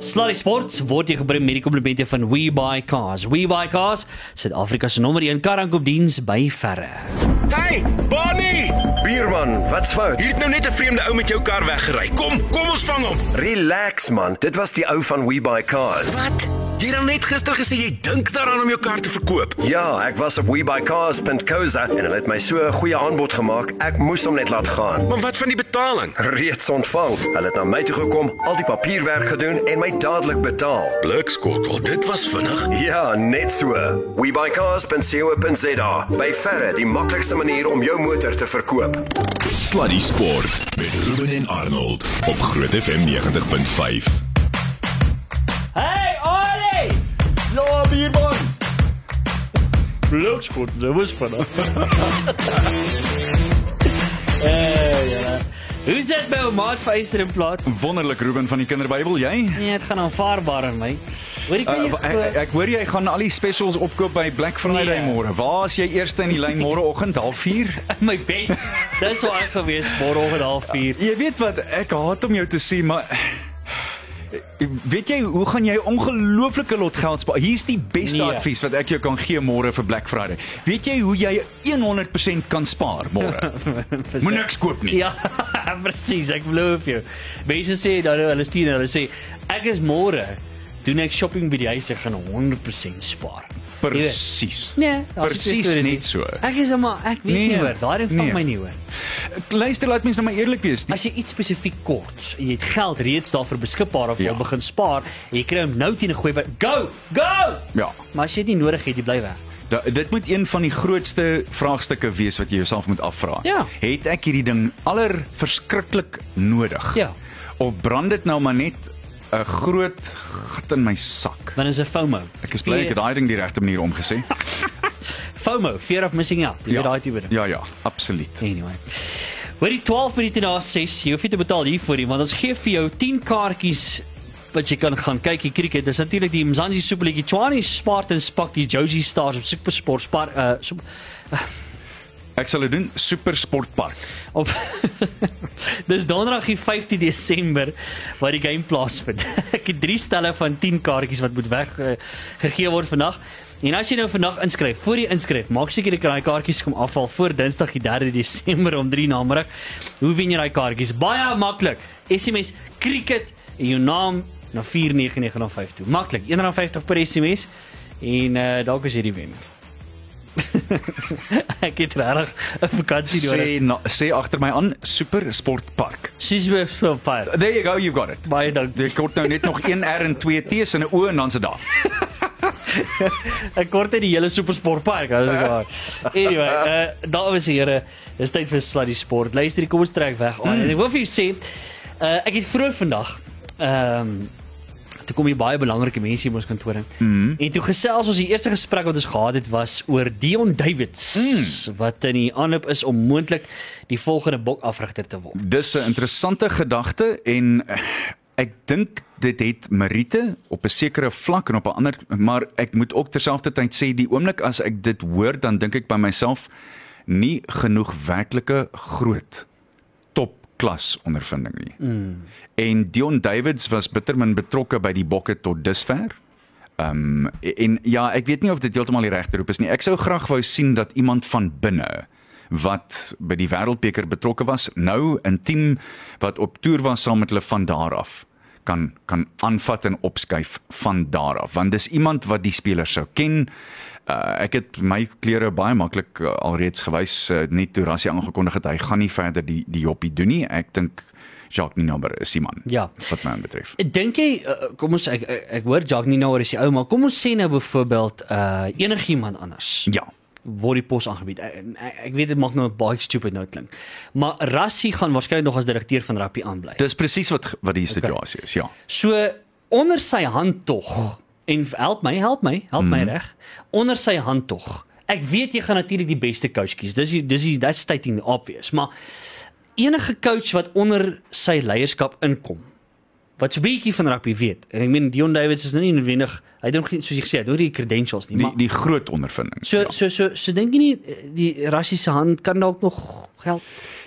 Sluddy Sports word jy gebring met die komplimente van We Buy Cars. We Buy Cars, Suid-Afrika se nommer 1 karaankoopdiens by verre. Hey, Bonnie! Bierman, wat's fout? Hier het nou net 'n vreemde ou met jou kar weggery. Kom, kom ons vang hom. Relax man, dit was die ou van We Buy Cars. Wat? Jy het dan net gister gesê jy dink daaraan om jou kar te verkoop. Ja, ek was op webuycars.co.za en hulle het my so 'n goeie aanbod gemaak. Ek moes hom net laat gaan. Maar wat van die betaling? Reeds ontvang. Hulle het na my toe gekom, al die papierwerk gedoen en my dadelik betaal. Blikskottel, dit was vinnig. Ja, net so. webuycars.co.za. By verre die maklikste manier om jou motor te verkoop. Sluddy Sport met Ruben en Arnold op Groot FM 90.5. Hey! Ja, bierman. Blokskot, dit was. Eh, ja. Hoe sit by ou maat vir Eyster en Plaat? Wonderlik Ruben van die Kinderbybel, jy? Nee, dit gaan aanvaarbaar aan my. Hoor jy kan Uh, ek, ek, ek hoor jy gaan al die specials opkoop by Black Friday Nee. môre. Waar is jy eerste in die lyn môreoggend 04:30? my bed. Dis sou ek gewees môreoggend 04:30. Jy weet wat, ek haat om jou te sê, maar weet jy hoe gaan jy ongelooflike lot geld spaar? Hier's die beste Nee. advies wat ek jou kan gee môre vir Black Friday. Weet jy hoe jy 100% kan spaar môre? Moet niks koop nie. Ja, presies, ek beloof jou. Mense sê dan hulle stuur hulle sê ek is môre doen ek shopping by die huis ek gaan 100% spaar. Jy. Presies. Nee, jy Presies net nie. so. Ek is maar ek weet Nee, nie hoor, daardie vang nee. my nie hoor. Luister, laat mens nou maar eerlik wees. Die As jy iets spesifiek kort jy het geld reeds daarvoor beskikbaar of jy Ja. ja. begin spaar jy kry hom nou teen 'n goeie go, go. Ja. Maar as jy dit nie nodig het, jy bly weg. Da, dit moet een van die grootste vraagstukke wees wat jy jouself moet afvra. Ja. Het ek hierdie ding aller verskriklik nodig? Ja. Of brand dit nou maar net 'n groot gat in my sak? Want is 'n FOMO. Ek is bly ek het daai ding die regte manier omgesê. FOMO, fear of missing out. Jy weet daai tipe ding. Ja ja, absoluut. Anyway. Hoor die 12 minute na 6, jy hoef nie te betaal hiervoor nie, want ons gee vir jou 10 kaartjies wat jy kan gaan kyk die cricket. Dis natuurlik die Mzansi Superliga Tshwane Spartans pak die Josie Stars op Supersport Spar uh super, Ek sal dit doen Super Sportpark. op Dis donderdag die 15 Desember waar die game plaasvind. Ek het drie stelle van 10 kaartjies wat moet weg uh, gegee word vandag. En as jy nou vandag inskryf, voor jy inskryf, maak seker die daai kaartjies kom afval voor Dinsdag die 3 Desember om 3 namiddag. Hoe wen jy daai kaartjies? Baie maklik. SMS cricket en jou naam na 49905 toe. Maklik. R1.50 per SMS en uh, dalk as jy die wen. ek het regtig 'n vakansie nodig. Sê na, sê agter my aan Super Sportpark. Sis weer so fire. There you go, you've got it. Baie dankie. Jy kort nou net nog 1 R en 2 T's en 'n O en dan se daar. Ek kort uit die hele supersportpark, as ek waar. Anyway, uh dames en here, dis tyd vir Sluddy Sport. Luister, kom ons trek weg aan. En ek wil vir jou sê, uh ek het vroeg vandag ehm um, toe kom hier baie belangrike mense hier by ons kantore. Mm. En toe gesels ons die eerste gesprek wat ons gehad het was oor Dion Davids mm. wat in die aanloop is om moontlik die volgende bok afrigter te word. Dis 'n interessante gedagte en eh, ek dink dit het meriete op 'n sekere vlak en op 'n ander maar ek moet ook terselfdertyd sê die oomblik as ek dit hoor dan dink ek by myself nie genoeg werklike groot topklas ondervinding nie. Mm. En Dion Davids was bittermin betrokke by die bokke tot dusver. Ehm um, en ja, ek weet nie of dit heeltemal die regte roep is nie. Ek sou graag wou sien dat iemand van binne wat by die wêreldbeker betrokke was, nou intiem wat op toer was saam met hulle van daar af kan kan aanvat en opskuif van daar af want dis iemand wat die spelers sou ken. Uh, ek het my klere baie maklik uh, alreeds gewys uh, net toe Rassie aangekondig het hy gaan nie verder die die joppie doen nie. Ek dink Jacques Ninaber is die man. Ja. Wat my betref. Dink jy uh, kom ons ek ek, ek hoor Jacques oor is die ou maar kom ons sê nou byvoorbeeld uh enigiemand anders Ja. Word die pos aangebied. Ek, ek, ek weet dit maak nou baie stupid nou klink. Maar Rassie gaan waarskynlik nog as direkteur van Rappie aanbly. Dis presies wat wat die situasie is, ja. So onder sy hand tog en help my, help my, help mm. my reg. Onder sy hand tog. Ek weet jy gaan natuurlik die beste coach kies. Dis dis that's stating obvious, maar enige coach wat onder sy leierskap inkom wat so bietjie van rugby weet. En ek meen Dion Davids is nou nie noodwendig hy nie soos jy gesê het, nou die credentials nie, Die maar die groot ondervinding. so ja. so so so dink jy nie eh, die Rassie se hand kan dalk nog help?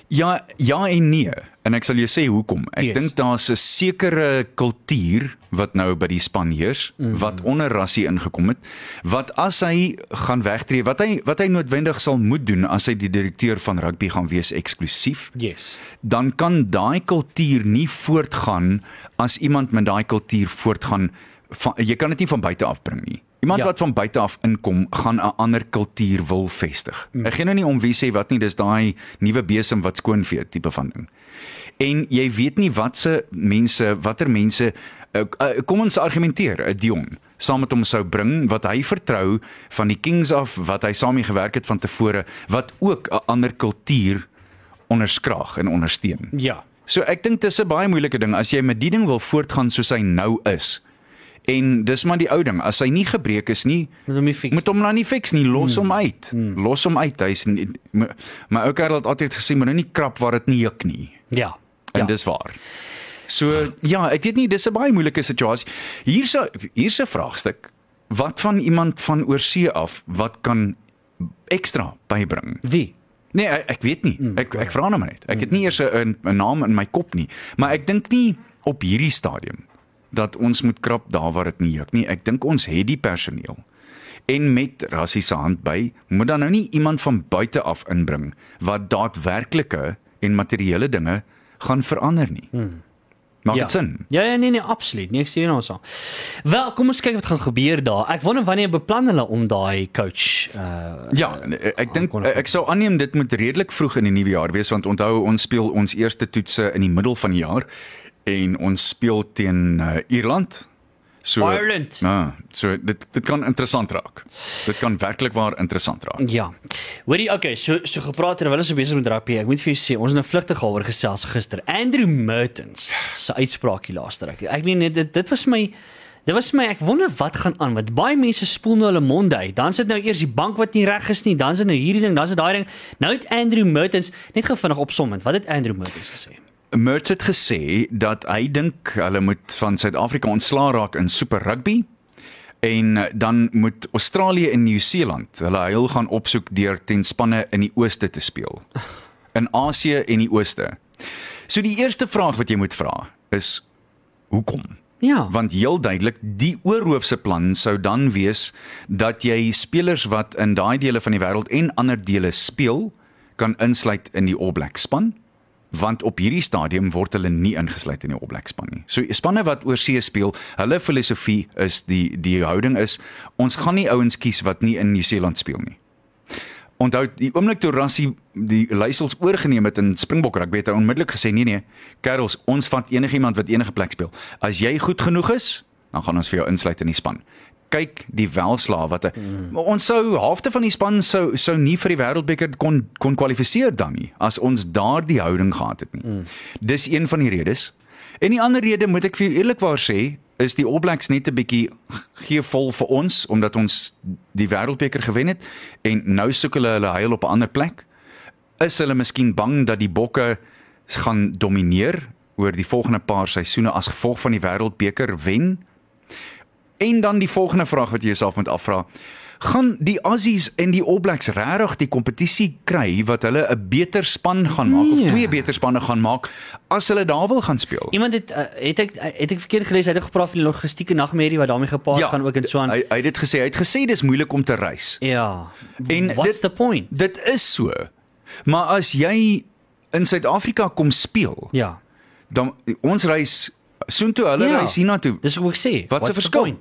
Ja, ja en nee. En ek sal jou sê hoekom. Ek Yes. dink daar's 'n sekere kultuur wat nou by die span heers mm. -hmm. wat onder Rassie ingekom het wat as hy gaan wegtreë wat hy wat hy noodwendig sal moet doen as hy die direkteur van rugby gaan wees eksklusief Yes. dan kan daai kultuur nie voortgaan as iemand met daai kultuur voortgaan van, jy kan dit nie van buite af bring nie. Iemand Ja. wat van buite af inkom, gaan 'n ander kultuur wil vestig. Mm. Ek gee nou nie om wie sê wat nie, dis daai nuwe besem wat skoonvee tipe van ding. En jy weet nie watse mense, watter mense uh, uh, kom ons argumenteer, 'n Dion saam met hom sou bring wat hy vertrou van die Kings af wat hy saam mee gewerk het van tevore wat ook 'n ander kultuur onderskraag en ondersteun. Ja. So ek dink dis 'n baie moeilike ding as jy met die ding wil voortgaan soos hy nou is. En dis maar die ou ding, as hy nie gebreek is nie, Moet hom nie fix. moet hom nou nie fix nie, los hom uit. Los hom uit. Hy's my ou kerel het altyd gesê moet nou nie krap waar dit nie juk nie. Ja. En ja. dis waar. So ja, ek weet nie, dis 'n baie moeilike situasie. Hier's 'n hier's 'n vraagstuk. Wat van iemand van oorsee af wat kan ekstra bybring? Wie? Nee, ek, ek weet nie. Ek ek vra nou maar net. Ek het nie eers 'n 'n naam in my kop nie, maar ek dink nie op hierdie stadium dat ons moet krap daar waar dit nie juk nie. Ek dink ons het die personeel. En met Rassie se hand by, moet dan nou nie iemand van buite af inbring wat daadwerklike en materiële dinge gaan verander nie. Maak dit sin? Ja, ja, nee nee, absoluut. Nee, ek sien nou so. Wel, kom ons kyk wat gaan gebeur daar. Ek wonder wanneer beplan hulle om daai coach uh Ja, ek dink ek sou aanneem dit moet redelik vroeg in die nuwe jaar wees want onthou ons speel ons eerste toetse in die middel van die jaar en ons speel teen uh, Ierland. So Ireland. Ja, so dit dit kan interessant raak. Dit kan werklik waar interessant raak. Ja. Hoorie, okay, so so gepraat terwyl ons so besig met rugby. Ek moet vir jou sê, ons het nou vlugtig daaroor gesels gister. Andrew Mertens se uitspraak hier laaste ruk. Ek meen dit dit was my Dit was my ek wonder wat gaan aan want baie mense spoel nou hulle monde uit. Dan sit nou eers die bank wat nie reg is nie, dan sit nou hierdie ding, dan sit daai ding. Nou het Andrew Mertens net gou vinnig opsommend. Wat het Andrew Mertens gesê? Mertz het gesê dat hy dink hulle moet van Suid-Afrika ontslaa raak in Super Rugby en dan moet Australië en Nieu-Seeland hulle heil gaan opsoek deur ten spanne in die ooste te speel. In Asië en die ooste. So die eerste vraag wat jy moet vra is hoekom? Ja. Want heel duidelik die oorhoofse plan sou dan wees dat jy spelers wat in daai dele van die wêreld en ander dele speel kan insluit in die All Black span want op hierdie stadium word hulle nie ingesluit in die All Black span nie. So spanne wat oor see speel, hulle filosofie is die die houding is ons gaan nie ouens kies wat nie in Nieu-Seeland speel nie. Onthou die oomblik toe Rassie die leiersels oorgeneem het in Springbok rugby het hy onmiddellik gesê nee nee, kerels, ons vat enigiemand wat enige plek speel. As jy goed genoeg is, dan gaan ons vir jou insluit in die span. Kyk die welslae wat hy mm. ons sou halfte van die span sou sou nie vir die wêreldbeker kon kon kwalifiseer dan nie as ons daardie houding gehad het nie. Mm. Dis een van die redes. En die ander rede moet ek vir jou eerlikwaar sê, is die All Blacks net 'n bietjie geevol vir ons omdat ons die wêreldbeker gewen het en nou soek hulle hulle heil op 'n ander plek. Is hulle miskien bang dat die bokke gaan domineer oor die volgende paar seisoene as gevolg van die wêreldbeker wen? En dan die volgende vraag wat jy jouself moet afvra, gaan die Aussies en die All Blacks regtig die kompetisie kry wat hulle 'n beter span gaan maak Nee. of twee beter spanne gaan maak as hulle daar wil gaan speel? Iemand het uh, het ek het ek verkeerd gelees, hy het gepraat van die logistieke nagmerrie wat daarmee gepaard gaan ook en so aan. Hy hy het dit gesê, hy het gesê dis moeilik om te reis. Ja. En What's dit- the point? Dit is so. Maar as jy in Suid-Afrika kom speel, Ja. dan ons reis soontoe, hulle Ja. reis hiernatoe. Dis hoe ek sê. Wat What's the verskil? point?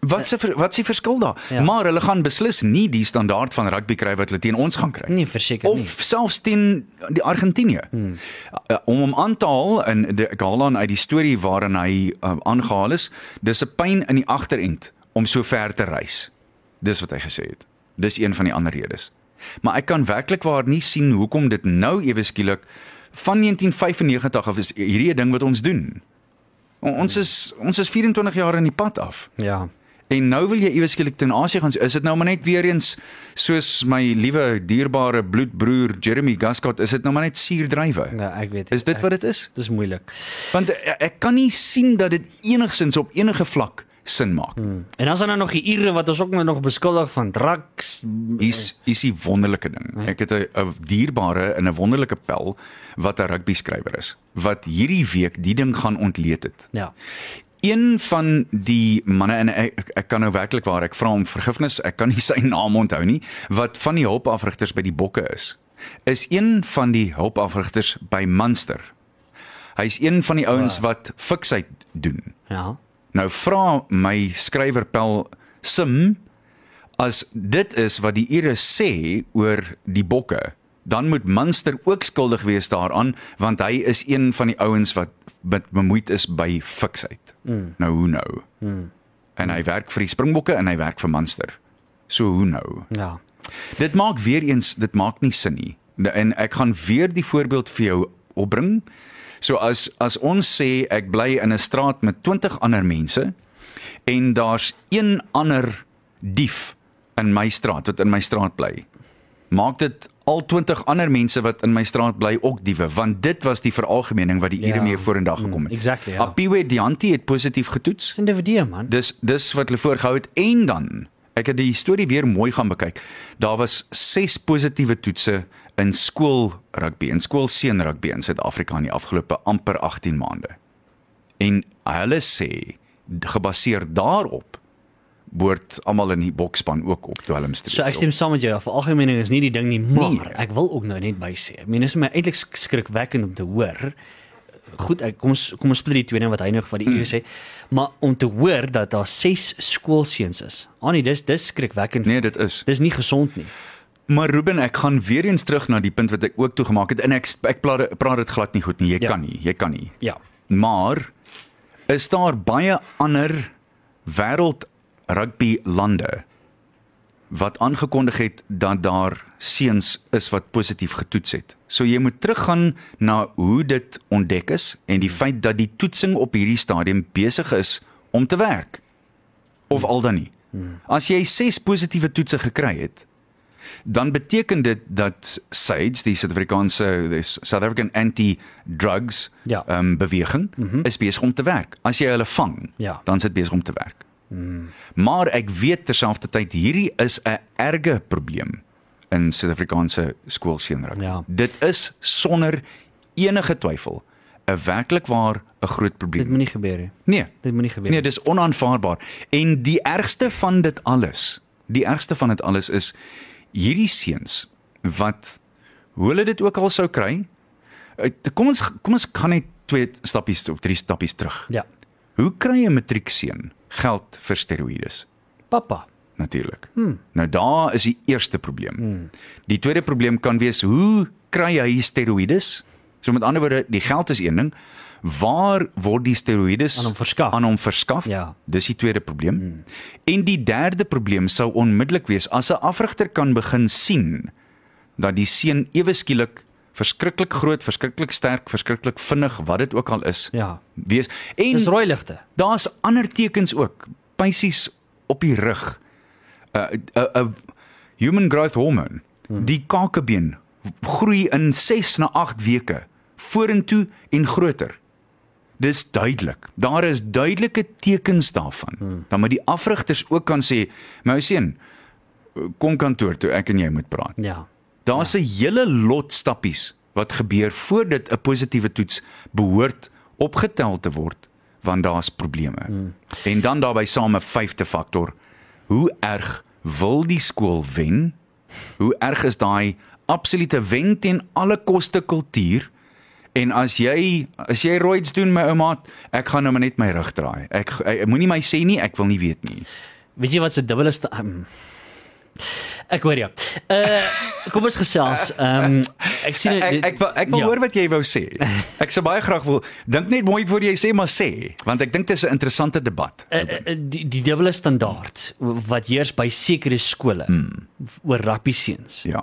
Wat se wat se verskil daar? Ja. Maar hulle gaan beslis nie die standaard van rugby kry wat hulle teen ons gaan kry. Nee, verseker of nie. selfs teen die Argentinië. Hmm. Om hom aan te haal in die Galan uit die storie waarin hy uh, aangehaal is, dis 'n pyn in die agterend om so ver te reis. Dis wat hy gesê het. Dis een van die ander redes. Maar ek kan werklik waar nie sien hoekom dit nou ewe skielik van 1995 af is hierdie ding wat ons doen. Ons is ons is 24 jaar in die pad af. Ja. En nou wil jy ewe skielik ten Asie gaan. Is dit nou maar net weer eens soos my liewe dierbare bloedbroer Jeremy Gascott, is dit nou maar net suurdrywe? Ja, ek weet. Is dit wat dit is? Dis moeilik. Want ek, ek kan nie sien dat dit enigsins op enige vlak sin maak. En dan is daar nou nog die Ire wat ons ook nog beskuldig van drugs. Is is die wonderlike ding. Ek het 'n 'n dierbare en 'n wonderlike pel wat 'n rugby skrywer is wat hierdie week die ding gaan ontleed het. Ja. Een van die manne en ek, ek kan nou werklik waar ek vra om vergifnis, ek kan nie sy naam onthou nie, wat van die hulpafrigters by die bokke is. Is een van die hulpafrigters by Munster. Hy's een van die ouens wat fiksheid doen. Ja. Nou vra my skrywer Pel Sim as dit is wat die Ire sê oor die bokke, dan moet Munster ook skuldig wees daaraan want hy is een van die ouens wat met bemoeid is by fiksheid. Mm. Nou hoe nou? Mm. En hy werk vir die Springbokke en hy werk vir Munster. So hoe nou? Ja. Dit maak weer eens dit maak nie sin nie. En ek gaan weer die voorbeeld vir jou opbring. So as as ons sê ek bly in 'n straat met 20 ander mense en daar's een ander dief in my straat wat in my straat bly. Maak dit al 20 ander mense wat in my straat bly ook diewe want dit was die veralgemening wat die Ja. ure mee vorendag gekom het. Mm, exactly, ja. Apiwe Dianti het positief getoets. Dis DVD man. Dis dis wat hulle voorgehou het en dan ek het die storie weer mooi gaan bekyk. Daar was 6 positiewe toetse in skool rugby en skool seun rugby in Suid-Afrika in die afgelope amper 18 maande. En hulle sê gebaseer daarop behoort almal in die bokspan ook op dwelmstreek. So ek stem saam met jou. Vir algemeening is nie die ding nie, maar Nee. ek wil ook nou net by sê. Ek meen dis my eintlik sk- skrikwekkend om te hoor. Goed, ek kom ons kom ons split die tweede wat hy nou van die Hmm. EU sê, maar om te hoor dat daar 6 skoolseuns is. Annie, dis dis skrikwekkend. Nee, dit is. Dis nie gesond nie. Maar Ruben, ek gaan weer eens terug na die punt wat ek ook toegemaak het en ek ek praat praat dit glad nie goed nie. Jy Ja. kan nie, jy kan nie. Ja. Maar is daar baie ander wêreld rugby lande wat aangekondig het dat daar seuns is wat positief getoets het. So jy moet teruggaan na hoe dit ontdek is en die feit dat die toetsing op hierdie stadium besig is om te werk. Of al dan nie. As jy 6 positiewe toetse gekry het, dan beteken dit dat SAIDS, die Suid-Afrikaanse South African Anti-Drugs Ja. um, beweging, mm -hmm. is besig om te werk. As jy hulle vang, Ja. dan is dit besig om te werk. Mm. Maar ek weet terselfdertyd hierdie is 'n erge probleem in Suid-Afrikaanse skoolseunrugby. Ja. Dit is sonder enige twyfel 'n werklik waar 'n groot Dit probleem. moenie gebeur nie. Nee. Dit moenie gebeur Nee, nie. dis onaanvaarbaar. En die ergste van dit alles, die ergste van dit alles is hierdie seuns wat hoe hulle dit ook al sou kry. eh, Kom ons kom ons gaan net twee stappies of drie stappies terug. Ja. Hoe kry 'n matriekseun geld vir steroïdes? Pappa. Natuurlik. Hmm. Nou daar is die eerste probleem. Hmm. Die tweede probleem kan wees hoe kry hy steroïdes? So met ander woorde, die geld is een ding. Waar word die steroïdes Aan hom verskaf? Aan hom verskaf? Ja. Dis die tweede probleem. Hmm. En die derde probleem sou onmiddellik wees as 'n afrigter kan begin sien dat die seun ewe skielik verskriklik groot, verskriklik sterk, verskriklik vinnig, wat dit ook al is, Ja. wees. En Dis rooi ligte. Daar's ander tekens ook. Pysies op die rug. 'n 'n 'n human growth hormone. Die kakebeen groei in 6 na 8 weke vorentoe en groter. Dis duidelik. Daar is duidelike tekens daarvan. Dan moet die afrigters ook kan sê, "My seun, kom kantoor toe, ek en jy moet praat." Ja. Daar's 'n hele lot stappies wat gebeur voordat 'n positiewe toets behoort opgetel te word want daar's probleme. Hmm. En dan daarbey saam 'n vyfde faktor. Hoe erg wil die skool wen? Hoe erg is daai absolute wen teen alle koste kultuur? En as jy as jy roids doen my ouma, ek gaan nou maar net my rug draai. Ek, ek moenie my sê nie, ek wil nie weet nie. Weet jy wat se dubbele um, Ek hoor jou. Uh kom ons gesels. Ehm um, ek sien Ek ek wil ek wil ja. hoor wat jy wou sê. Ek sou baie graag wil dink net mooi voor jy sê maar sê, want ek dink dit is 'n interessante debat. Uh, uh, die die dubbele standaard wat heers by sekere skole hmm. oor rugby seuns Ja.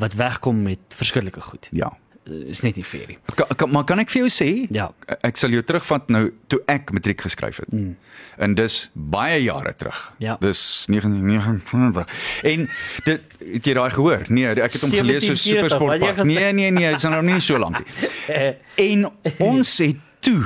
wat wegkom met verskillike goed. Ja. Uh, is net nie fair nie. Ka, ka, maar kan ek vir jou sê? Ja. Ek sal jou terugvat nou toe ek matriek geskryf het. Mm. En dis baie jare terug. Ja. Dis 1999. En dit het jy daai gehoor? Nee, ek het hom gelees so 1740, wat jy supersport. Nee, nee, nee, dit is nou nie so lank nie. En ons het toe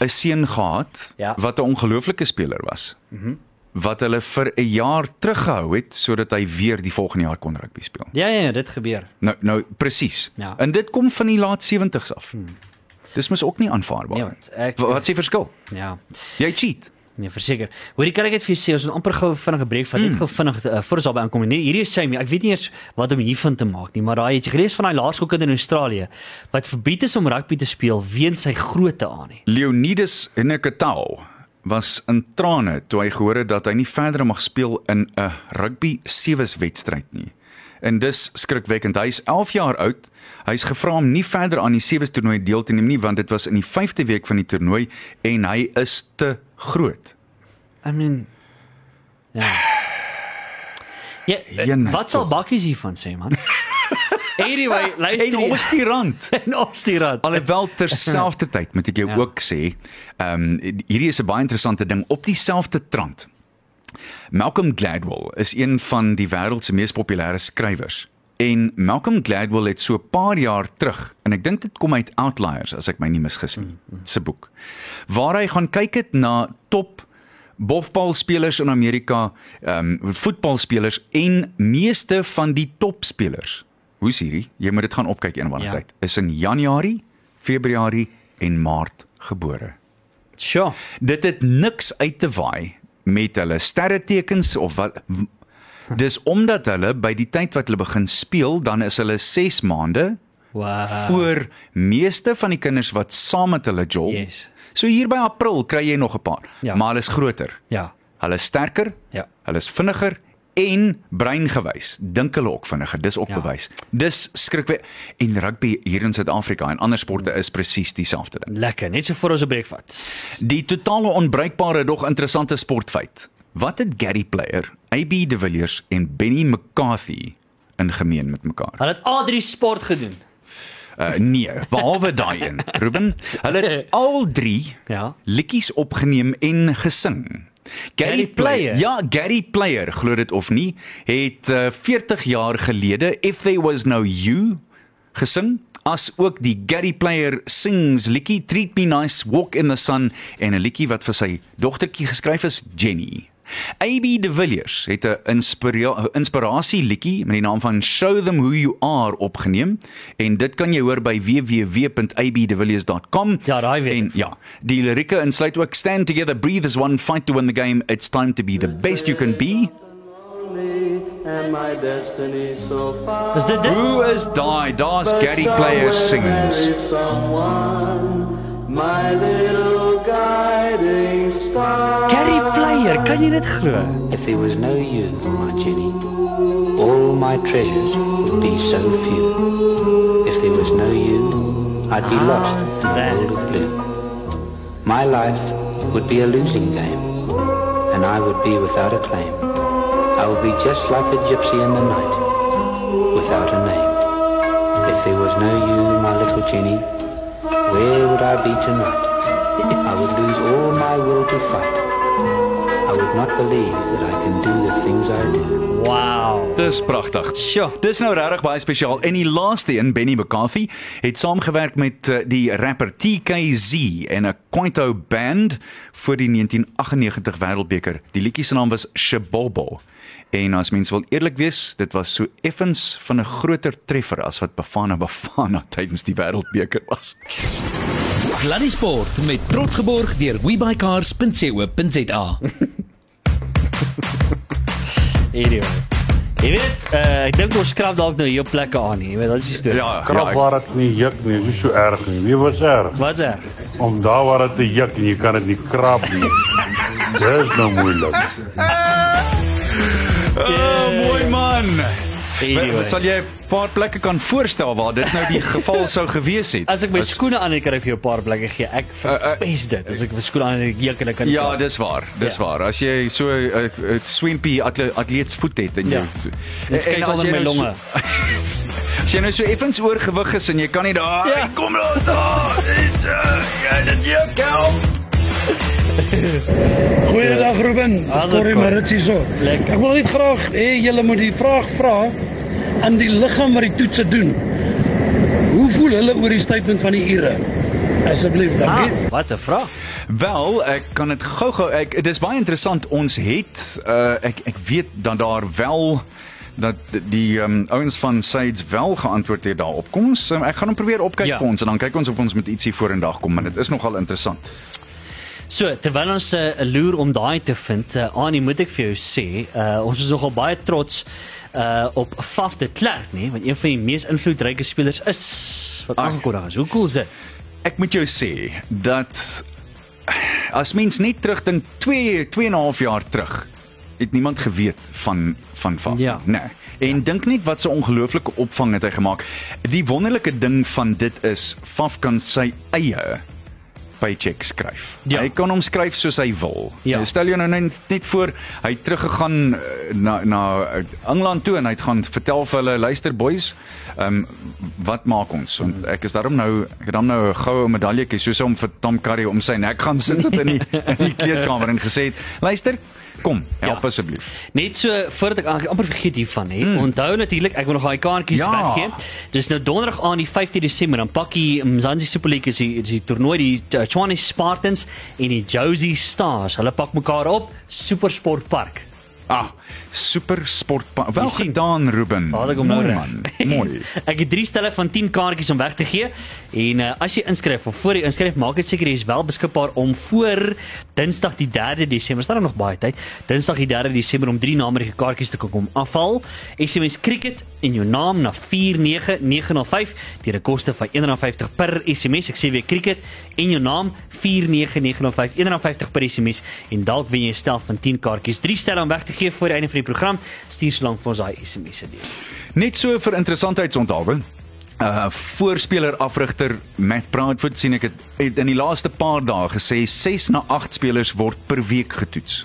'n seun gehad Ja. wat 'n ongelooflike speler was. Mhm. Mm wat hulle vir 'n jaar teruggehou het sodat hy weer die volgende jaar kon rugby speel. Ja ja, dit gebeur. Nou nou presies. Ja. En dit kom van die laat 70s af. Hmm. Dis mos ook nie aanvaarbaar Ja, nie. want ek- Wat wat is die verskil? Ja. Jy cheat. Nee, verseker. Hoorie, kan ek dit vir jou sê, ons moet amper gou vinnige breek vat. Net Hmm. gou vinnig uh, voor ons daarby aankom. Nee, hierdie is Sammy. Ek weet nie eers wat om hiervan te maak nie, maar daai het jy gelees van daai laerskoolkind in Australië wat verbied is om rugby te speel weens sy grootte aan nie. Leonidas Nekatau was in trane toe hy gehoor het dat hy nie verder mag speel in 'n rugby sewees wedstryd nie. En dis skrikwekkend. Hy's 11 jaar oud. Hy's gevra om nie verder aan die sewees toernooi deel te neem nie want dit was in die 5de week van die toernooi en hy is te groot. I mean ja. Ja, Jene, wat sal bakkies hiervan sê man? anyway, luister. En ons die rand. en ons die rad. Alhoewel terselfdertyd moet ek jou Ja. ja. ook sê, ehm um, hierdie is 'n baie interessante ding op dieselfde trant. Malcolm Gladwell is een van die wêreld se mees populêre skrywers. En Malcolm Gladwell het so 'n paar jaar terug, en ek dink dit kom uit Outliers as ek my nie misgis nie, se boek, waar hy gaan kyk het na top bofbalspelers in Amerika, ehm um, voetbalspelers en meeste van die topspelers. Hoe's hierdie? Jy moet dit gaan opkyk eendag Ja. tyd. Is in Januarie, Februarie en Maart gebore. Sure. Dit het niks uit te waai met hulle sterretekens of wat Dis omdat hulle by die tyd wat hulle begin speel, dan is hulle 6 maande Wow. voor meeste van die kinders wat saam met hulle jol. Yes. So hier by April kry jy nog 'n paar, Ja. maar hulle is groter. Ja. Hulle is sterker, Ja. hulle is vinniger en breingewys dink hulle ook vinniger. Dis ook Ja. bewys. Dis skrikwe en rugby hier in Suid-Afrika en ander sporte is presies dieselfde ding. Lekker, net so voor ons 'n breek vat. Die totale onbruikbare dog interessante sportfeit. Wat het Gary Player, AB de Villiers en Benny McCarthy in gemeen met mekaar? Hulle het al drie sport gedoen. Uh nee, behalwe daai een. Ruben, hulle het al 3 Ja. liedjies opgeneem en gesing. Gary Player? Ja, Gary Player, glo dit of nie, het uh, 40 jaar gelede If There Was No You gesing as ook die Gary Player sings liedjie Treat Me Nice Walk in the Sun en 'n liedjie wat vir sy dogtertjie geskryf is Jenny. AB de Villiers het 'n inspira inspirasie liedjie met die naam van Show Them Who You Are opgeneem en dit kan jy hoor by www.abdevilliers.com. Ja, daai weet En ja, die lirieke insluit ook stand together, breathe as one, fight to win the game. It's time to be the best you can be. and my destiny so far. Is dit dit? Who is die? Daar's Gary Player sings. Someone, my little kan jy dit glo? If there was no you, my Jenny, all my treasures would be so few. If there was no you, I'd be ah, lost in a world of blue. My life would be a losing game, and I would be without a claim. I would be just like a gypsy in the night, without a name. If there was no you, my little Jenny, where would I be tonight? I would lose all my will to fight. Not believe that I can do the things I do. Wow. Dis pragtig. Sjoe. Dis nou regtig baie spesiaal. En die laaste een, Benny McCarthy, het saamgewerk met uh, die rapper TKZ en 'n Kwaito band vir die 1998 Wêreldbeker. Die liedjie se naam was Shabobo. En as mens wil eerlik wees, dit was so effens van 'n groter treffer as wat Bafana Bafana tydens die Wêreldbeker was. Sluddy Sport met trots geborg deur webycars.co.za. Anyway. Jy weet, uh, ek dink ons skrap dalk nou hier plekke aan nie. Jy weet, dit is die storie. Ja, Krap ja. waar dit nie juk nie, is nie so erg nie. Wie was erg? Wat is er? Om daar waar dit te juk en jy kan dit nie krap nie. Dis nou moeilik. Oh, mooi man. Anyway. Sal jy 'n paar plekke kan voorstel waar dit nou die geval sou gewees het? As ek my skoene aan het, kan ek vir jou 'n paar plekke gee. Ek verpes dit. As ek my skoene aan het, juk en ek kan Ja, dis waar. Dis Ja. waar. As jy so 'n uh, uh, swimpy atle, atleetsvoet het en jy Ja. En skei as onder jy my nou so- longe. As jy nou so effens oorgewig is en jy kan nie daar Ja. ja. kom nou daar. Dit ja, dit juk help. Goeiedag Ruben. Hallo, Sorry Cor. maar dit is so. Lekker. Ek wil net graag hê julle moet die vraag vra aan die liggaam wat die toetse doen. Hoe voel hulle oor die statement van die ure? Asseblief, Ah, dankie. wat 'n vraag. Wel, ek kan dit gou-gou ek dis baie interessant. Ons het uh ek ek weet dat daar wel dat die um, ouens van Sides wel geantwoord het daarop. Kom ons um, ek gaan hom probeer opkyk Ja. vir ons en dan kyk ons of ons met ietsie vorendag kom, maar dit is nogal interessant. So, terwyl ons 'n uh, loer om daai te vind, uh, Annie, moet ek vir jou sê, uh, ons is nogal baie trots uh op Faf de Klerk, nê, want een van die mees invloedryke spelers is wat aangekondig is. Hoe cool is dit? Ek moet jou sê dat as mens net terugdink 2 2 en 'n half jaar terug het niemand geweet van van van Ja. nee. En dink net wat 'n ongelooflike opvang het hy gemaak. Die wonderlike ding van dit is Faf kan sy eie paycheck skryf. Ja. Hy kan hom skryf soos hy wil. Ja. Stel jou nou net, net voor hy het teruggegaan eh, na na eh, Engeland toe en hy het gaan vertel vir hulle luister boys, ehm um, wat maak ons? Want ek is daarom nou ek het dan nou 'n goue medaljetjie soos om vir Tom Curry om sy nek gaan sit het in die in die kleedkamer en gesê het luister kom help Ja. asseblief. Net so voordat ek eigenlijk amper vergeet hiervan hè. Mm. Onthou natuurlik, ek wil nog daai kaartjies Ja. weggee. Dis nou donderdag aan die 15 Desember dan pak die Mzansi Super League is die, die toernooi die uh, Tshwane Spartans en die Josie Stars. Hulle pak mekaar op Supersport Park. Ah, super sport wel gedaan Ruben. Haal ek hom nou reg. man. Mooi. ek het drie stelle van 10 kaartjies om weg te gee. En uh, as jy inskryf of voor jy inskryf, maak dit seker jy is wel beskikbaar om voor Dinsdag die 3de Desember. Staan nog baie tyd. Dinsdag die 3de Desember om drie namerige kaartjies te kan kom afhaal. SMS cricket en jou naam na 49905 teen 'n koste van R1.50 per SMS. Ek sê weer cricket en jou naam 49905 R1.50 per SMS en dalk wen jy 'n stel van 10 kaartjies. Drie stelle om weg te gee voor die einde van die program. Stuur solank vir ons daai SMS se deur. Net so vir interessantheidsonthaalwe. Uh voorspeler afrigter Matt Proudfoot sien ek het, het in die laaste paar dae gesê 6 na 8 spelers word per week getoets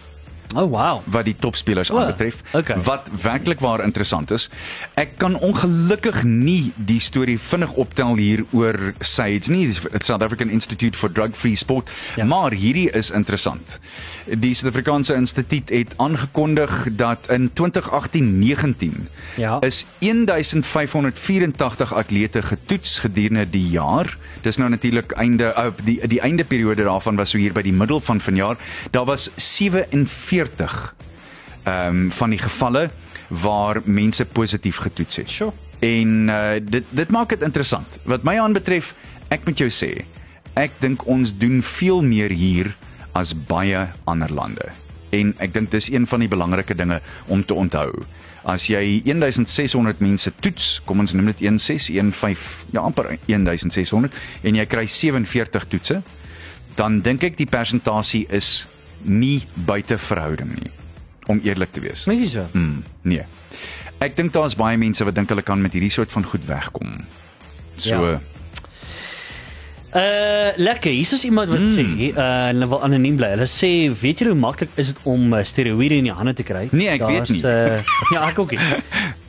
Oh wow. wat die topspelers O, aanbetref. okay. Wat werklik waar interessant is. Ek kan ongelukkig nie die storie vinnig optel hier oor SAIDS nie, South African Institute for Drug Free Sport, ja. maar hierdie is interessant. Die Suid-Afrikaanse Instituut het aangekondig dat in 2018-19 Ja. is 1584 atlete getoets gedurende die jaar. Dis nou natuurlik einde uh, die die eindeperiode daarvan was so hier by die middel van vanjaar. Daar was 47 ehm um, van die gevalle waar mense positief getoets het. Sure. En uh, dit dit maak dit interessant. Wat my aanbetref, ek moet jou sê, ek dink ons doen veel meer hier as baie ander lande. En ek dink dis een van die belangrike dinge om te onthou. As jy 1600 mense toets, kom ons noem dit 1615, ja amper 1600 en jy kry 47 toetse, dan dink ek die persentasie is nie buite verhouding nie om eerlik te wees. Jy so? Mm, nee. Ek dink daar's baie mense wat dink hulle kan met hierdie soort van goed wegkom. So Ja. Uh lekker. Hier is iemand wat mm. sê, uh hulle wil anoniem bly. Hulle sê, weet julle hoe maklik is dit om uh, steroïde in die hande te kry? Nee, ek weet nie. Uh, ja, ek ook nie.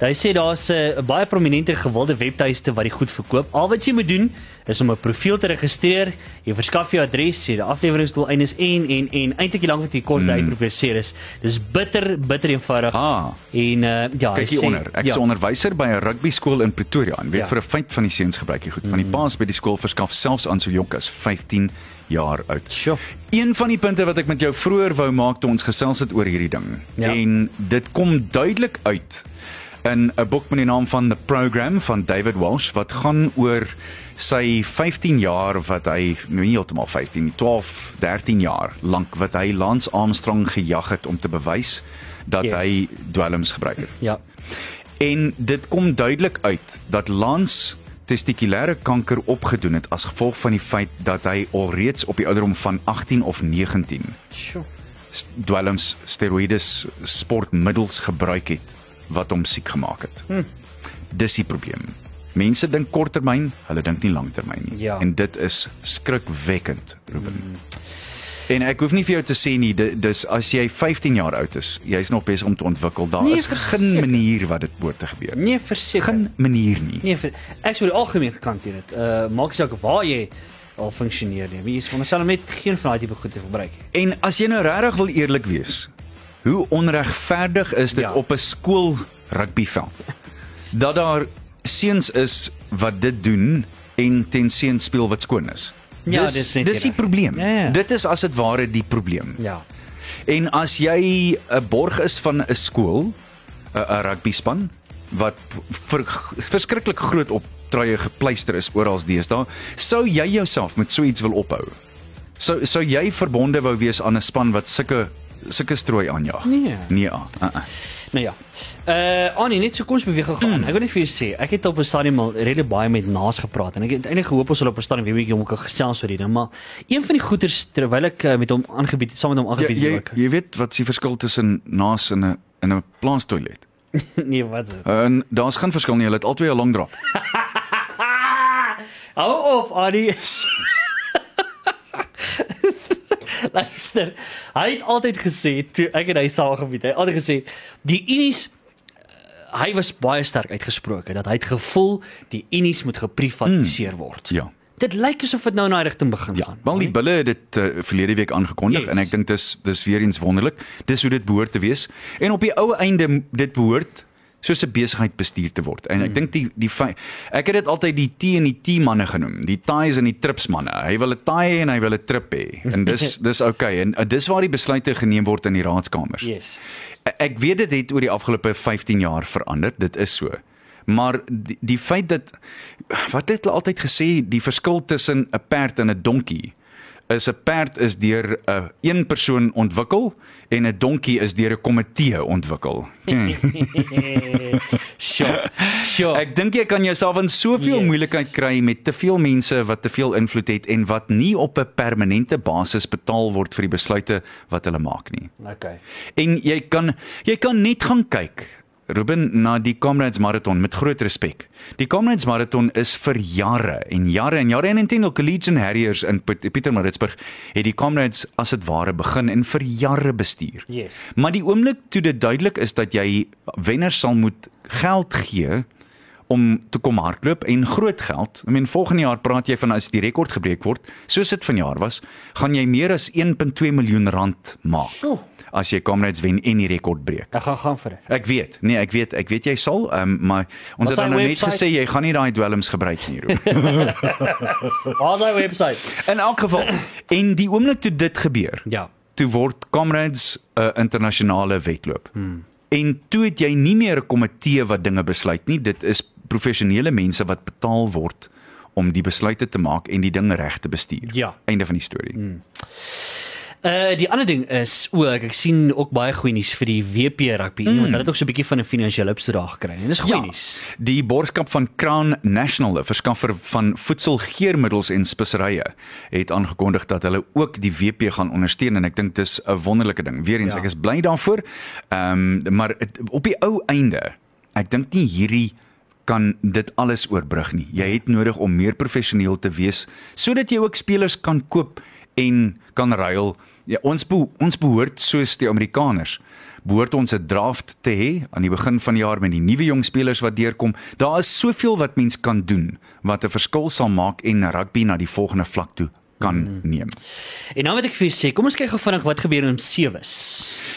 Hy sê daar's 'n uh, baie prominente gewilde webtuiste wat die goed verkoop. Al wat jy moet doen is om 'n profiel te registreer. Jy verskaf jou adres, sê die afleweringsdoeleindes en en en eintlik die lank jy kort mm. uitprobeer is. Dis bitter bitter eenvoudig. Ah. En uh ja, kyk hier sê- onder. Ek is ja. onderwyser by 'n rugby skool in Pretoria en weet Ja. ja. vir 'n feit van die seuns gebruik jy goed. Van die paas by die skool verskaf selfs aan so jonk as 15 jaar oud. Sjoe. Een van die punte wat ek met jou vroeër wou maak toe ons gesels het oor hierdie ding. Ja. En dit kom duidelik uit in 'n boek met die naam van The Program van David Walsh wat gaan oor sy 15 jaar wat hy nou nie heeltemal 15, nie, 12, 13 jaar lank wat hy Lance Armstrong gejag het om te bewys dat Yes. hy dwelms gebruik het. Ja. En dit kom duidelik uit dat Lance testikulêre kanker opgedoen het as gevolg van die feit dat hy alreeds op die ouderdom van 18 of 19 Sjoe. st- dwelms steroïdes sportmiddels gebruik het wat hom siek gemaak het. Hm. Dis die probleem. Mense dink korttermyn, hulle dink nie langtermyn nie. Ja. En dit is skrikwekkend, Ruben. Hmm. En ek hoef nie vir jou te sê nie, di- dis as jy 15 jaar oud is, jy's nog besig om te ontwikkel. Daar Nee, is verseker. geen manier wat dit te gebeur. Nee, verseker. Geen manier nie. Nee, vir, ek sou die algemeen gekant hier dit. Uh maak nie saak waar jy al funksioneer nie. Wie is veronderstel om net geen van daai tipe goed te gebruik nie. En as jy nou regtig wil eerlik wees, hoe onregverdig is dit Ja. op 'n skool rugbyveld? Dat daar seuns is wat dit doen en ten seun speel wat skoon is. Ja, dis dis dis die probleem. Ja, ja. Dit is as dit ware die probleem. Ja. En as jy 'n borg is van 'n skool, 'n rugby span wat vir, verskriklik groot op truie gepleister is oral deesdae, sou jy jouself met so iets wil ophou? Sou sou jy verbonde wou wees aan 'n span wat sulke sulke strooi aanjag? Nee. Nee. Uh -uh. Nou ja. Uh Annie, net so kom ons beweeg gou aan. Ek wil net vir jou sê, ek het op 'n stadium al redelik baie met Naas gepraat en ek het eintlik gehoop ons sal op 'n stadium weer 'n bietjie om kan gesels oor dit, maar een van die goeters terwyl ek uh, met hom aangebied saam met hom Jy, aangebied jy, het ook. jy weet wat die verskil tussen naas en 'n in 'n plaastoilet? nee, wat is dit? En daar's geen verskil nie, hulle het albei 'n long drop. Hou op, Annie. Luister, hy het altyd gesê toe ek en hy saam gebied, hy het altyd gesê die Unis uh, hy was baie sterk uitgesproke dat hy het gevoel die Unis moet geprivatiseer word. Ja. Dit lyk asof dit nou in daai rigting begin gaan. Wel die bulle het dit uh, verlede week aangekondig yes. en ek dink dis dis weer eens wonderlik. Dis hoe dit behoort te wees. En op die ou einde dit behoort soos 'n besigheid bestuur te word. En ek dink die die ek het dit altyd die T en die T manne genoem, die ties en die trips manne. Hy wil 'n tie hê en hy wil 'n trip hê. En dis dis okay. en dis waar die besluite geneem word in die raadskamers. Yes. Ek weet dit het oor die afgelope 15 jaar verander, dit is so. Maar die, die feit dat wat het hulle altyd gesê, die verskil tussen 'n perd en 'n donkie is 'n perd is deur 'n uh, een persoon ontwikkel en 'n donkie is deur 'n komitee ontwikkel. Hmm. Sure. Sure. Ek dink jy kan jouself in soveel Yes. yes. moeilikheid kry met te veel mense wat te veel invloed het en wat nie op 'n permanente basis betaal word vir die besluite wat hulle maak nie. Okay. En jy kan jy kan net gaan kyk Ruben na die Comrades Marathon met groot respek. Die Comrades Marathon is vir jare en jare en jare en intendeel Collegian Harriers in Piet- Pietermaritzburg het die Comrades as dit ware begin en vir jare bestuur. Yes. Maar die oomblik toe dit duidelik is dat jy wenners sal moet geld gee om te kom hardloop en groot geld. I mean volgende jaar praat jy van as die rekord gebreek word, soos dit vanjaar was, gaan jy meer as 1.2 miljoen rand maak. Sjoe. As jy Comrades wen en die rekord breek. Ek gaan gaan vir dit. Ek weet. Nee, ek weet, ek weet jy sal, um, maar ons Wat het dan nou net gesê jy gaan nie daai dwelms gebruik nie, Ruben. Waar is hy webwerf? In elk geval, en die oomblik toe dit gebeur, Ja. toe word Comrades 'n uh, internasionale wedloop. Hmm. En toe het jy nie meer 'n komitee wat dinge besluit nie, dit is professionele mense wat betaal word om die besluite te maak en die dinge reg te bestuur. Ja. Einde van die storie. Hmm. Uh die ander ding is ook ek sien ook baie goeie nuus vir die WP rugby mm. want hulle het ook so 'n bietjie van 'n finansiële opstoot gekry. En dis goeie Ja, nuus. die borgskap van Crown National, 'n verskaffer van voedselgeurmiddels en speserye, het aangekondig dat hulle ook die WP gaan ondersteun en ek dink dis 'n wonderlike ding. Weerens, Ja. ja. ek is bly daarvoor. Ehm um, maar het, op die ou einde, ek dink nie hierdie kan dit alles oorbrug nie. Jy het nodig om meer professioneel te wees sodat jy ook spelers kan koop en kan ruil. Ja, ons be ons behoort soos die Amerikaners behoort ons 'n draft te hê aan die begin van die jaar met die nuwe jong spelers wat deurkom. Daar is soveel wat mens kan doen wat 'n verskil sal maak en rugby na die volgende vlak toe kan mm. neem. En nou wat ek vir jou sê, kom ons kyk gou vinnig wat gebeur in Sewes.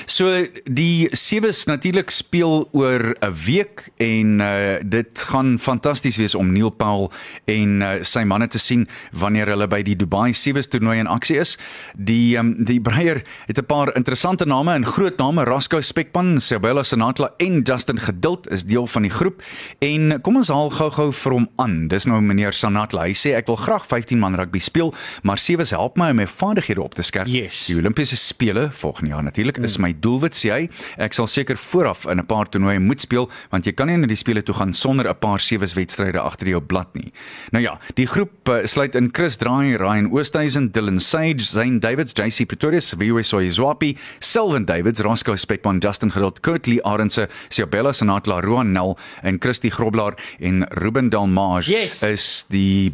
So die sewes natuurlik speel oor 'n week en uh, dit gaan fantasties wees om Neil Paul en uh, sy manne te sien wanneer hulle by die Dubai Sewes toernooi in aksie is. Die um, die Breier het 'n paar interessante name en groot name, Rasco Spekman, Sabella Senatla en Justin Geduld is deel van die groep. En kom ons haal gou-gou vir hom aan. Dis nou meneer Sanatla. Hy sê ek wil graag 15 man rugby speel, maar Sewes help my om my vaardighede op te skerp. Yes. Die Olimpiese spele volgende jaar natuurlik mm. is my doelwit sê hy. Ek sal seker vooraf in 'n paar toernooie moet speel want jy kan nie na die spele toe gaan sonder 'n paar sewes wedstryde agter jou blad nie. Nou ja, die groep uh, sluit in Chris Draai, Ryan Oosthuizen, Dylan Sage, Zane Davids, JC Pretorius, Viwe Soyizwapi, Sylvan Davids, Roscoe Spekman, Justin Geduld, Kurt Lee Arendse, Siabella Senatla, Roan Nel en Christy Groblaar en Ruben Dalmage Yes. is die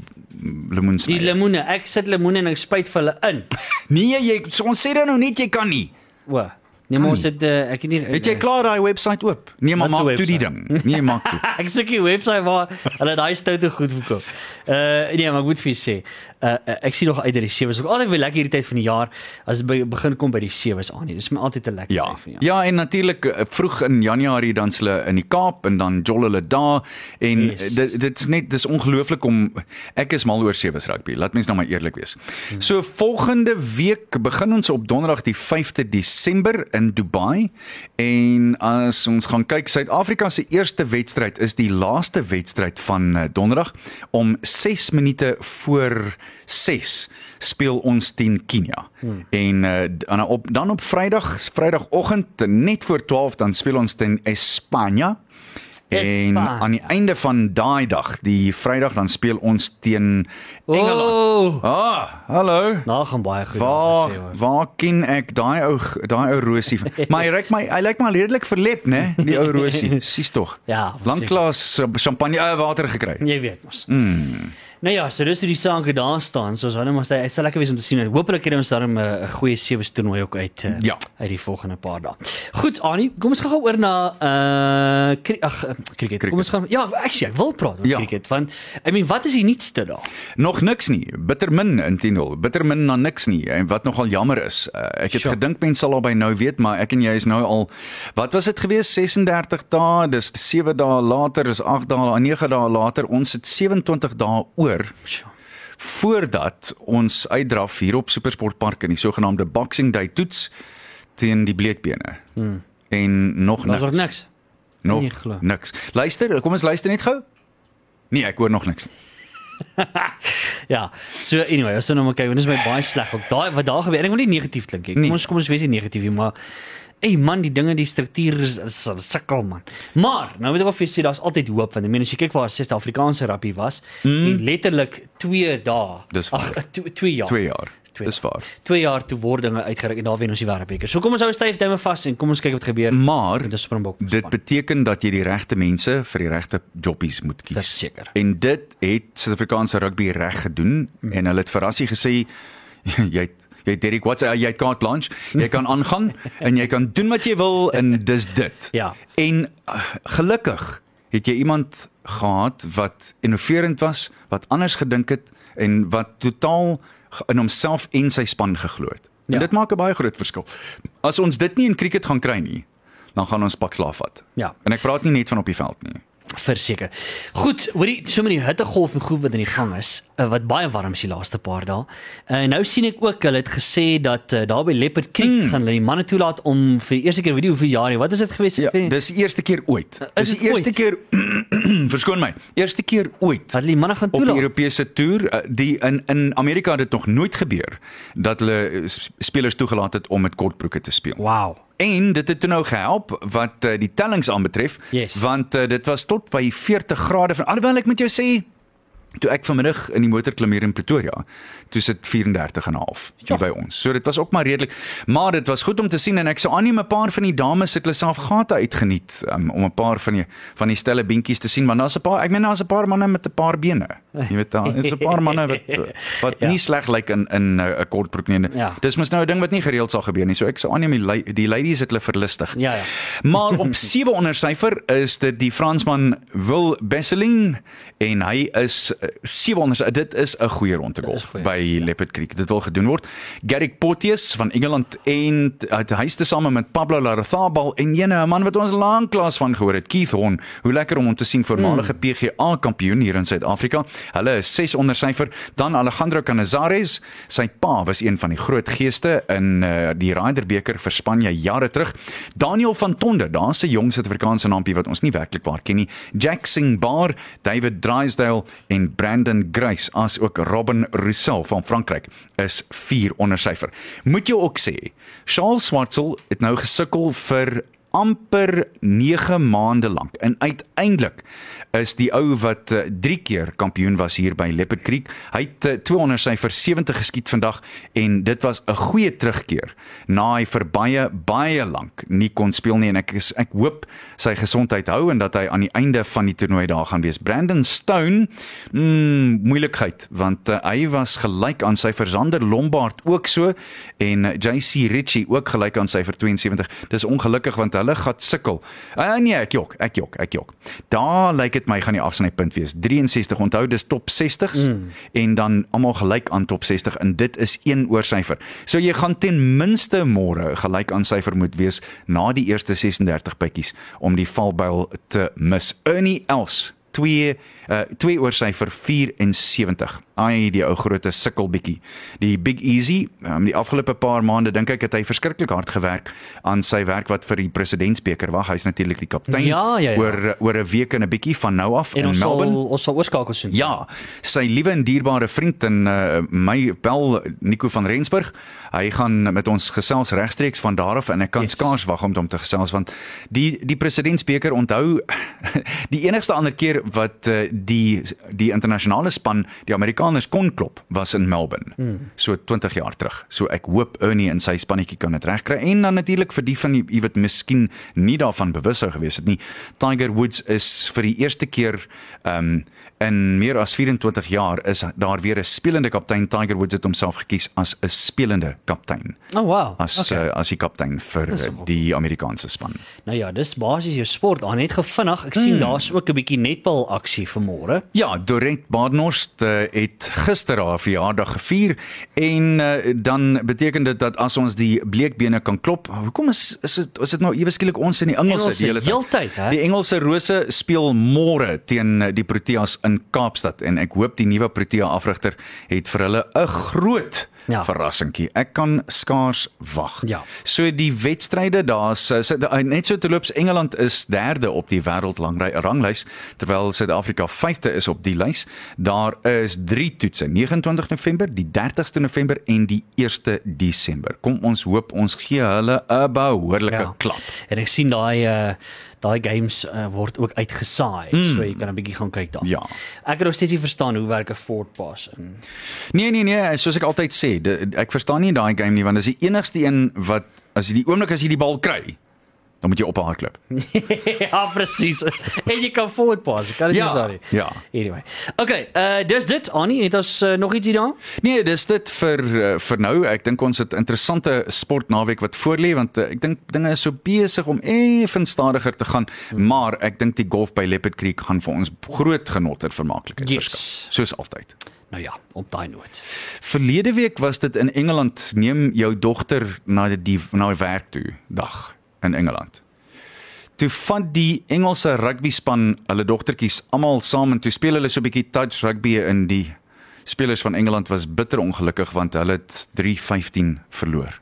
lemoens. Die lemoene, ek sit lemoene en ek spuit vir hulle in. Nee, jy ons sê dan nou net jy kan nie. O. Nee, maar ons het uh, ek het nie Het jy klaar daai webwerf oop? Nee, maar maak toe die ding. Nee, maak toe. ek soek die webwerf waar hulle daai stoute goed verkoop. Uh nee, maar ek moet vir jou sê, uh, uh ek sien nog uit dat die sewes ook altyd weer lekker hierdie tyd van die jaar as dit begin kom by die sewes aan nie. Dis my altyd 'n lekker Ja. tyd van jaar. Ja, en natuurlik vroeg in Januarie dan hulle in die Kaap en dan jol hulle daar en yes. dit dit's net dis ongelooflik om ek is mal oor sewe rugby. Laat mens nou maar eerlik wees. Hmm. So volgende week begin ons op Donderdag die 5de Desember in Dubai en as ons gaan kyk Suid-Afrika se eerste wedstryd is die laaste wedstryd van eh, Donderdag om 6 minute voor 6 speel ons teen Kenia. Hmm. En uh, dan op dan op Vrydag, Vrydagoggend net voor 12 dan speel ons teen Espanja. En aan die einde van daai dag, die Vrydag dan speel ons teen Engeland. Oh, Ah, hallo. daar gaan baie goed Waar gesê hoor. waar ken ek daai ou daai ou rosie? maar hy ryk my hy lyk maar redelik verlep, né? Die ou rosie. Sies tog. Ja, Lanklaas uh, champagne uh, water gekry. Jy weet mos. Mm. Nou ja, so dis hoe die sake daar staan. So ons hou nou maar hy sal lekker wees om te sien. Hoopelik kry ons dan 'n 'n goeie sewe toernooi ook uit uh, Ja. uit die volgende paar dae. Goed, Annie, kom ons gaan oor na uh kri ag uh, cricket. Kom ons gaan Ja, actually, ek wil praat oor Ja. cricket want I mean, wat is die nuutste daar? Nog niks nie. Bitter min intendeel. Bitter min na niks nie. En wat nogal jammer is, uh, ek het Sure. gedink mense sal al by nou weet, maar ek en jy is nou al wat was dit gewees 36 dae, dis 7 dae later, is 8 dae, 9 dae later. Ons het 27 dae oor Sjoe. voordat ons uitdraf hier op Supersportpark in die sogenaamde Boxing Day toets teen die bleekbene. Hmm. En nog niks. nog niks. Nog glo. niks. Luister, kom ons luister net gou. Nee, ek hoor nog niks. Ja. So anyway, ons sien nou maar kyk, want dit is my baie sleg ook. Daai wat daar gebeur, ek wil nie negatief klink nie. Kom Nee. ons kom ons wees nie negatief nie, maar Ey man, die dinge, die struktuur is, is, is sukkel man. Maar nou moet ek wel vir sê daar's altyd hoop want ek meen as jy kyk waar Suid-Afrikaanse rappie was, mm. en letterlik 2 dae. Ag, 2 jaar. 2 jaar. Twee Dis waar. 2 jaar toe word dinge uitgereik en daar wen ons die wêreldbeker. So kom ons hou styf duime vas en kom ons kyk wat gebeur. Maar met die Springbok. dit beteken dat jy die regte mense vir die regte jobbies moet kies. Verseker. En dit het Suid-Afrikaanse rugby reg gedoen mm. en hulle het verrassing gesê jy het jy het Derek Watts jy het carte blanche jy kan aangaan en jy kan doen wat jy wil en dis dit. Ja. En uh, gelukkig het jy iemand gehad wat innoverend was, wat anders gedink het en wat totaal in homself en sy span geglo het. En Ja. dit maak 'n baie groot verskil. As ons dit nie in cricket gaan kry nie, dan gaan ons pak slaaf vat. Ja. En ek praat nie net van op die veld nie. Verseker. Goed, hoorie, so met die hittegolf en goed wat in die gang is, uh, wat baie warm is die laaste paar dae. En uh, nou sien ek ook hulle het gesê dat uh, daar by Leopard Creek mm. gaan hulle die manne toelaat om vir die eerste keer weet nie hoeveel jaar nie. Wat is dit gewees? Ja, dis die eerste keer ooit. Is Dis die eerste ooit? keer verskoon my. Eerste keer ooit wat hulle manne gaan op die toelaat. Europese toer uh, die in in Amerika het dit nog nooit gebeur dat hulle uh, spelers toegelaat het om met kortbroeke te speel. Wow. En dit het toe nou gehelp wat uh, die tellings aanbetref Yes. want uh, dit was tot by 40 grade van alhoewel ek met jou sê toe ek vanmiddag in die motor klim hier in Pretoria, toe sit 34 en 'n half hier Ja. by ons. So dit was ook maar redelik, maar dit was goed om te sien en ek sou aanneem 'n paar van die dames het hulle self gate uitgeniet um, om 'n paar van die van die stelle beentjies te sien want daar's 'n paar ek meen daar's 'n paar manne met 'n paar bene. Jy weet daar is 'n paar manne wat wat Ja. nie sleg lyk in in 'n kortbroek nie. Ja. Dis mos nou 'n ding wat nie gereeld sal gebeur nie. So ek sou aanneem die, die ladies het hulle verlustig. Ja ja. Maar op 7 onder syfer is dit die Fransman Will Besseling en hy is eh, 7 onder dit is 'n goeie ronde Dit is golf goeie, by ja. Leopard Creek. Dit wil gedoen word. Garrick Potius van Engeland en uh, hy is tesame met Pablo Larrazabal en jene 'n man wat ons lanklaas van gehoor het, Keith Horn. Hoe lekker om hom te sien voormalige Hmm. PGA kampioen hier in Suid-Afrika. Hulle is 6 onder syfer. Dan Alejandro Canizares, sy pa was een van die groot geeste in uh, die Ryder beker vir Spanje jare terug. Daniel van Tonde, daar's 'n jong Suid-Afrikaanse naampie wat ons nie werklik waar ken nie. Jack Singbar, David Drysdale en Brandon Grace as ook Robin Roussel van Frankryk is 4 onder syfer. Moet jy ook sê, Charles Swartsel het nou gesukkel vir amper 9 maande lank. En uiteindelik is die ou wat 3 keer kampioen was hier by Leopard Creek. Hy het uh, 200 syfer 70 geskiet vandag en dit was 'n goeie terugkeer na hy vir baie baie lank nie kon speel nie en ek is, ek hoop sy gesondheid hou en dat hy aan die einde van die toernooi daar gaan wees. Brandon Stone, mm, moeilikheid want uh, hy was gelyk aan sy Versander Lombard ook so en uh, JC Ritchie ook gelyk aan sy vir 72. Dis ongelukkig want hulle gaan sukkel. Uh, nee, ek jok, ek jok, ek jok. Daar lyk dit my gaan die afsnypunt wees. 63. Onthou dis top 60s mm. en dan almal gelyk aan top 60 en dit is 1 oor syfer. So jy gaan ten minste môre gelyk aan syfer moet wees na die eerste 36 pikkies om die valbuil te mis. Ernie Els 2 uh 2 oor syfer 74. Ai die ou groote sukkel bietjie. Die Big Easy, um, die afgelope paar maande dink ek het hy verskriklik hard gewerk aan sy werk wat vir die presidentsbeker wag. Hy's natuurlik die kaptein Ja, ja, ja. oor oor 'n week en 'n bietjie van nou af En in ons sal Melbourne. ons sal oorskakel sien. Ja, sy liewe en dierbare vriend en uh, my bel Nico van Rensburg. Hy gaan met ons gesels regstreeks van daar af en ek kan yes. skaars wag om hom te gesels want die die presidentsbeker onthou die enigste ander keer wat uh, die die internasionale span die Amerikaners kon klop was in Melbourne. Hmm. So 20 jaar terug. So ek hoop Ernie en sy spannetjie kan dit regkry en dan natuurlik vir die van wie wat miskien nie daarvan bewus sou gewees het nie. Tiger Woods is vir die eerste keer um in meer as 24 jaar is daar weer 'n spelende kaptein. Tiger Woods het homself gekies as 'n spelende kaptein. Oh wow. As okay. uh, as die kaptein vir die Amerikaanse span. Nou ja, dis basies jou sport. Aan net gevinnig. Ek sien Hmm. daar's ook 'n bietjie netbal aksie vanmôre. Ja, Dorent Badenhorst uh, het gister haar verjaardag gevier en uh, dan beteken dit dat as ons die bleekbene kan klop, hoekom is is dit is dit nou ewe skielik ons in die Engelse, Engelse die hele tyd? hè? Die Engelse Rose speel môre teen uh, die Proteas in Kaapstad en ek hoop die nuwe Protea afrigter het vir hulle 'n groot ja. verrassingkie. Ek kan skaars wag. Ja. So die wedstryde daar's uh, sit- uh, net so terloops Engeland is derde op die wêreldranglys terwyl Suid-Afrika vyfde is op die lys. Daar is 3 toetse, 29 November, die 30ste November en die 1ste Desember. Kom ons hoop ons gee hulle 'n behoorlike ja. klap. En ek sien daai uh daai games uh, word ook uitgesaai. Mm. So jy kan 'n bietjie gaan kyk daar. Ja. Ek het nog steeds nie verstaan hoe werk 'n forward pass in. Nee nee nee, soos ek altyd sê, de, ek verstaan nie daai game nie want dis die enigste een wat as jy die oomblik as jy die bal kry, dan moet jy ophardloop. ja, presies. en jy kan forward pass. Kan dit Ja, sorry. ja. Anyway. Okay, uh dis dit Annie, het ons uh, nog ietsie daar? Nee, dis dit vir uh, vir nou. Ek dink ons het interessante sportnaweek wat voorlê want uh, ek dink dinge is so besig om effens stadiger te gaan, hmm. maar ek dink die golf by Leopard Creek gaan vir ons groot genot en vermaaklikheid Yes. verskaf. Soos altyd. Nou ja, op daai noot. Verlede week was dit in Engeland. Neem jou dogter na die na die werk toe dag in Engeland. Toe vat die Engelse rugby span hulle dogtertjies almal saam en toe speel hulle so 'n bietjie touch rugby in die spelers van Engeland was bitter ongelukkig want hulle het 3-15 verloor.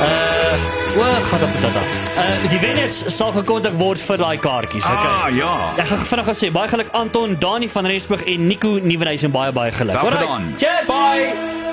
Uh, o, gaan op dit dan. Uh die wenners sal gekontak word vir daai kaartjies, okay. Ah, ja. Ek gaan vinnig gaan sê baie geluk Anton, Dani van Rensburg en Nico Nieuwenhuys en baie baie geluk. Alright. gedaan. Cheers. Bye.